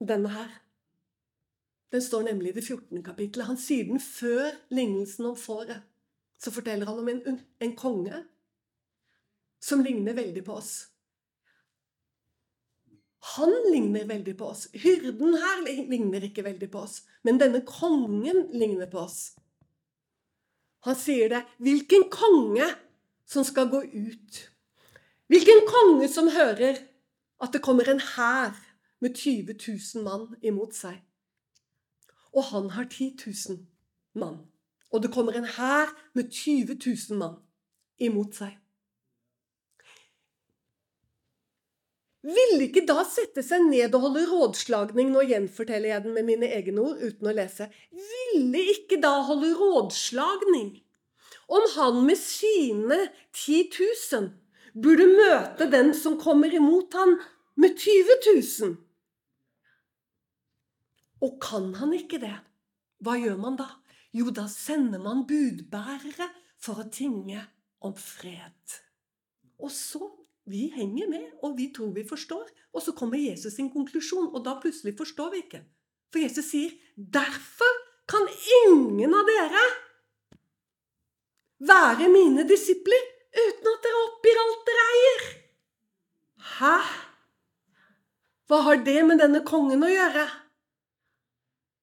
denne her. Den står nemlig i det 14. kapittelet. Han sier den før lignelsen om fåret så forteller han om en, en konge som ligner veldig på oss. Han ligner veldig på oss. Hyrden her ligner ikke veldig på oss. Men denne kongen ligner på oss. Han sier det. Hvilken konge som skal gå ut? Hvilken konge som hører at det kommer en hær med 20 000 mann imot seg? Og han har 10 000 mann og det kommer en hær med 20 000 mann imot seg. Ville ikke da sette seg ned og holde rådslagning Nå gjenforteller jeg den med mine egne ord uten å lese. Ville ikke da holde rådslagning om han med sine 10 000 burde møte den som kommer imot han med 20 000? Og kan han ikke det, hva gjør man da? Jo, da sender man budbærere for å tinge om fred. Og så Vi henger med, og vi tror vi forstår. Og så kommer Jesus sin konklusjon, og da plutselig forstår vi ikke. For Jesus sier, 'Derfor kan ingen av dere være mine disipler uten at dere oppgir alt dere eier.' Hæ? Hva har det med denne kongen å gjøre?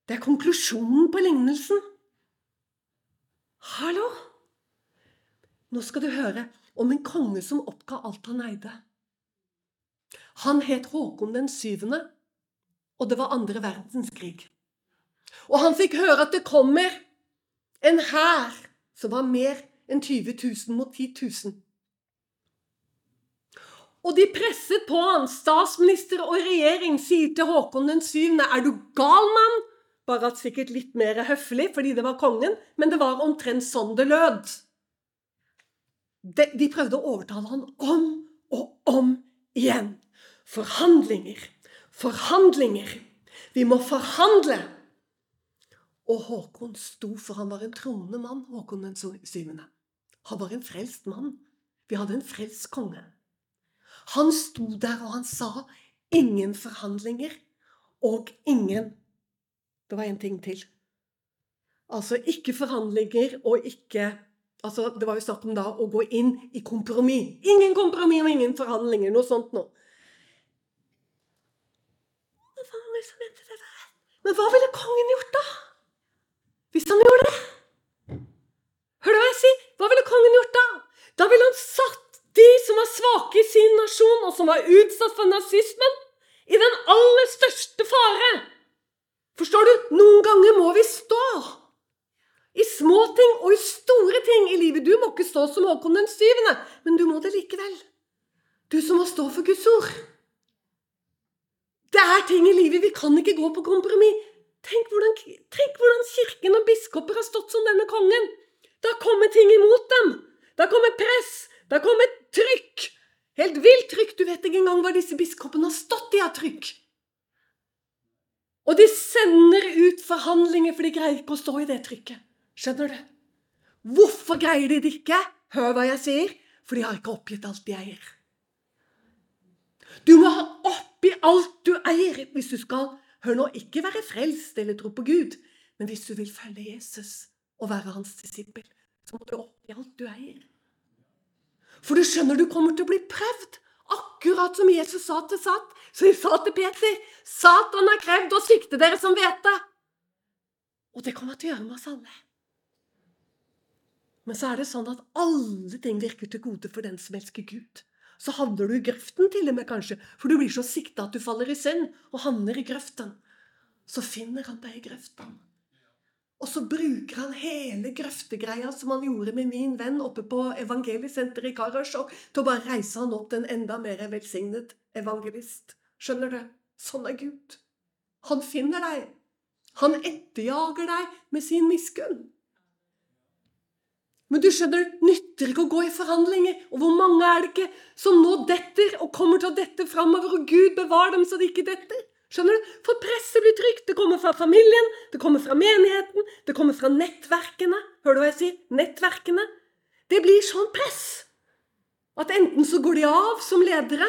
Det er konklusjonen på lignelsen. Hallo! Nå skal du høre om en konge som oppga alt han eide. Han het Håkon den syvende, og det var andre verdenskrig. Og han fikk høre at det kommer en hær som var mer enn 20 000 mot 10 000. Og de presset på han. Statsminister og regjering sier til Håkon den syvende, er du gal, mann? Bare at sikkert litt mer høflig fordi det var kongen, men det var omtrent sånn det lød. De, de prøvde å overtale han om og om igjen. Forhandlinger, forhandlinger. Vi må forhandle. Og Håkon sto, for han var en troende mann, Håkon den syvende. Han var en frelst mann. Vi hadde en frelst konge. Han sto der, og han sa ingen forhandlinger og ingen Det var en ting til. Altså ikke forhandlinger og ikke altså Det var jo snakk om da å gå inn i kompromiss. Ingen kompromiss og ingen forhandlinger. Noe sånt noe. Men hva ville kongen gjort, da? Hvis han gjorde det? Hør du hva jeg sier? Hva ville kongen gjort da? Da ville han satt de som var svake i sin nasjon, og som var utsatt for nazismen, i den aller største fare. Forstår du? Noen ganger må vi stå. I små ting og i store ting i livet. Du må ikke stå som Håkon den syvende, men du må det likevel. Du som må stå for Guds ord. Det er ting i livet vi kan ikke gå på kompromiss. Tenk hvordan, tenk hvordan kirken og biskoper har stått som denne kongen. Det kommer ting imot dem. Da kommer press. Da kommer trykk. Helt vilt trykk. Du vet ikke engang hva disse biskopene har stått i av trykk. Og de sender ut forhandlinger, for de greier ikke å stå i det trykket. Skjønner du? Hvorfor greier de det ikke? Hør hva jeg sier. For de har ikke oppgitt alt de eier. Du må ha oppi alt du eier hvis du skal Hør nå, ikke være frelst eller tro på Gud, men hvis du vil følge Jesus og være hans disippel, så må du oppi alt du eier. For du skjønner du kommer til å bli prøvd. Akkurat som Jesus sa til Sat. Så de sa til Peter Satan har krevd å sikte dere som vet det. Og det kommer til å gjøre med oss alle. Men så er det sånn at alle ting virker til gode for den som elsker Gud. Så havner du i grøften til og med, kanskje, for du blir så sikta at du faller i synd og havner i grøften. Så finner han deg i grøften. Og så bruker han hele grøftegreia som han gjorde med min venn oppe på evangeliesenteret i Karasjok, til å bare reise han opp til en enda mer velsignet evangelist. Skjønner du? Sånn er Gud. Han finner deg. Han etterjager deg med sin miskunn. Men du skjønner, det nytter ikke å gå i forhandlinger. Og hvor mange er det ikke som nå detter og kommer til å dette framover, og Gud bevarer dem så de ikke detter? Skjønner du? For presset blir trygt. Det kommer fra familien, det kommer fra menigheten, det kommer fra nettverkene. Hører du hva jeg sier? Nettverkene. Det blir sånn press at enten så går de av som ledere,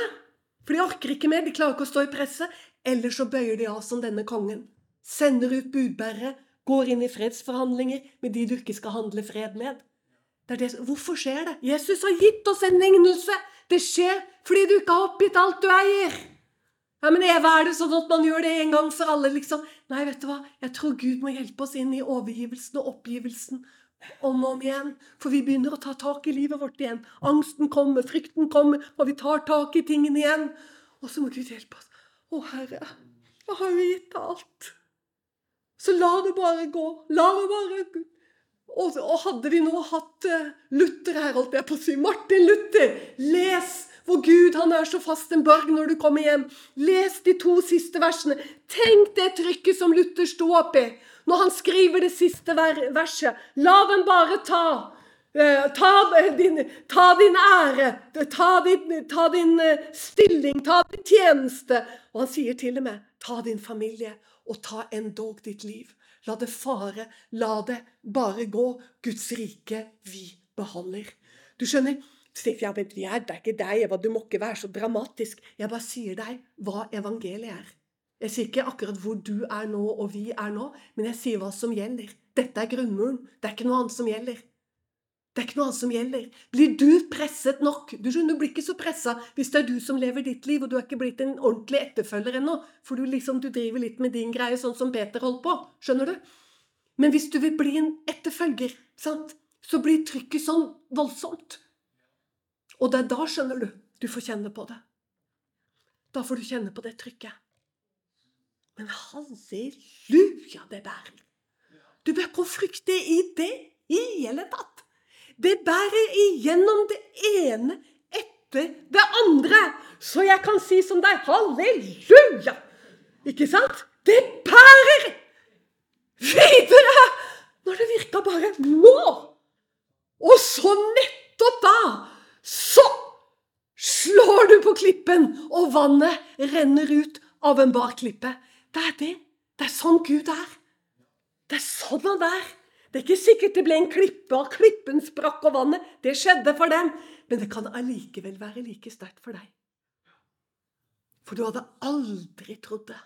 for de orker ikke mer, de klarer ikke å stå i presset, eller så bøyer de av som denne kongen. Sender ut budbærere, går inn i fredsforhandlinger med de du ikke skal handle fred med. Det det. Hvorfor skjer det? Jesus har gitt oss en lignelse. Det skjer fordi du ikke har oppgitt alt du eier. Ja, men Eva, er det sånn at man gjør det en gang for alle, liksom? Nei, vet du hva? Jeg tror Gud må hjelpe oss inn i overgivelsen og oppgivelsen om og om igjen. For vi begynner å ta tak i livet vårt igjen. Angsten kommer, frykten kommer, og vi tar tak i tingene igjen. Og så må Gud hjelpe oss. Å, Herre, jeg har jo gitt deg alt. Så la det bare gå. La det bare. Og, og hadde vi nå hatt uh, Luther her, holdt jeg på å si, Martin Luther, les hvor Gud han er så fast en borg når du kommer hjem. Les de to siste versene. Tenk det trykket som Luther sto oppi når han skriver det siste verset. La dem bare ta. Uh, ta, din, ta, din, ære, ta din, ta din uh, stilling, ta din tjeneste. Og han sier til og med ta din familie, og ta endog ditt liv. La det fare. La det bare gå. Guds rike vi beholder. Du skjønner? Det er ikke deg, Eva. Du må ikke være så dramatisk. Jeg bare sier deg hva evangeliet er. Jeg sier ikke akkurat hvor du er nå og vi er nå, men jeg sier hva som gjelder. Dette er grunnmuren. Det er ikke noe annet som gjelder. Det er ikke noe annet som gjelder. Blir du presset nok Du skjønner, du blir ikke så pressa hvis det er du som lever ditt liv, og du er ikke blitt en ordentlig etterfølger ennå, for du liksom, du driver litt med din greie, sånn som Peter holdt på. Skjønner du? Men hvis du vil bli en etterfølger, sant, så blir trykket sånn voldsomt. Og det er da, skjønner du, du får kjenne på det. Da får du kjenne på det trykket. Men halleluja, det bærer. Du bør ikke frykte i det i hele tatt. Det bærer igjennom det ene etter det andre. Så jeg kan si som deg halleluja! Ikke sant? Det bærer videre når det virker bare nå. Og så nettopp da så slår du på klippen, og vannet renner ut av en bar klippe. Det er det. Det er sånn Gud er. Det er sånn han er. Det er ikke sikkert det ble en klippe, og klippen sprakk og vannet. Det skjedde for dem. Men det kan allikevel være like sterkt for deg. For du hadde aldri trodd det.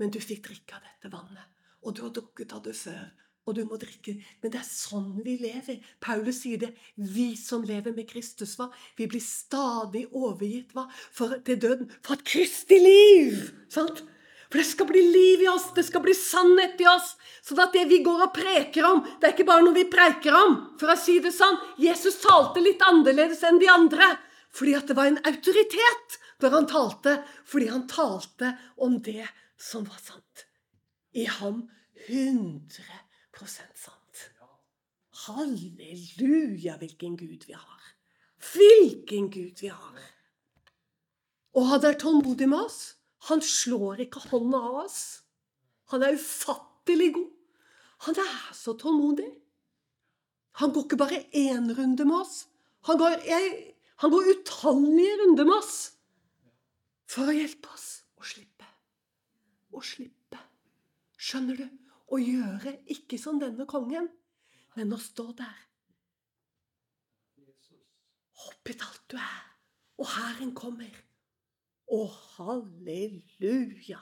Men du fikk drikke av dette vannet. Og du har drukket av det før. Og du må drikke. Men det er sånn vi lever. Paulus sier det. Vi som lever med Kristus, hva? Vi blir stadig overgitt hva? For, til døden. For et Kristi liv! Sant? For det skal bli liv i oss, det skal bli sannhet i oss. Sånn at det vi går og preker om, det er ikke bare noe vi preker om. For å si det sånn, Jesus talte litt annerledes enn de andre. Fordi at det var en autoritet når han talte. Fordi han talte om det som var sant. I ham 100 sant. Halleluja, hvilken Gud vi har. Hvilken Gud vi har. Og han er tålmodig med oss. Han slår ikke hånda av oss. Han er ufattelig god. Han er så tålmodig. Han går ikke bare én runde med oss. Han går, han går utallige runder med oss for å hjelpe oss å slippe. Å slippe. Skjønner du? Å gjøre ikke som denne kongen, men å stå der. Hoppet alt du er, og Hæren kommer. Å, halleluja!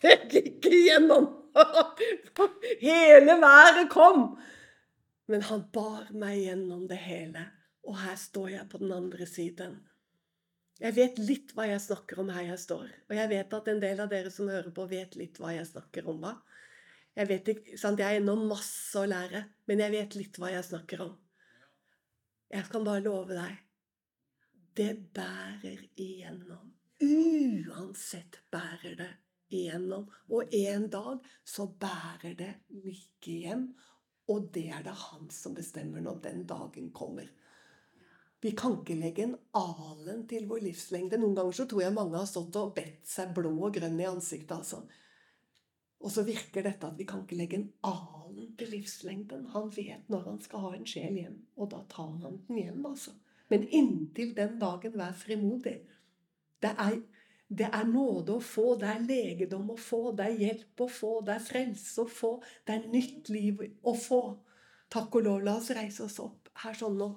Det gikk igjennom! Hele været kom! Men han bar meg gjennom det hele, og her står jeg på den andre siden. Jeg vet litt hva jeg snakker om her jeg står. Og jeg vet at en del av dere som hører på, vet litt hva jeg snakker om. hva? Jeg vet ikke, sant? Jeg har ennå masse å lære, men jeg vet litt hva jeg snakker om. Jeg kan bare love deg det bærer igjennom. Uansett bærer det igjennom. Og en dag så bærer det like hjem. Og det er det han som bestemmer når den dagen kommer. Vi kan ikke legge en alen til vår livslengde. Noen ganger så tror jeg mange har stått og bedt seg blå og grønn i ansiktet. altså. Og så virker dette at vi kan ikke legge en alen til livslengden. Han vet når han skal ha en sjel hjem, og da tar han den hjem, altså. Men inntil den dagen, vær frimodig. Det er, det er nåde å få, det er legedom å få, det er hjelp å få, det er frelse å få, det er nytt liv å få. Takk og lov, la oss reise oss opp her sånn nå.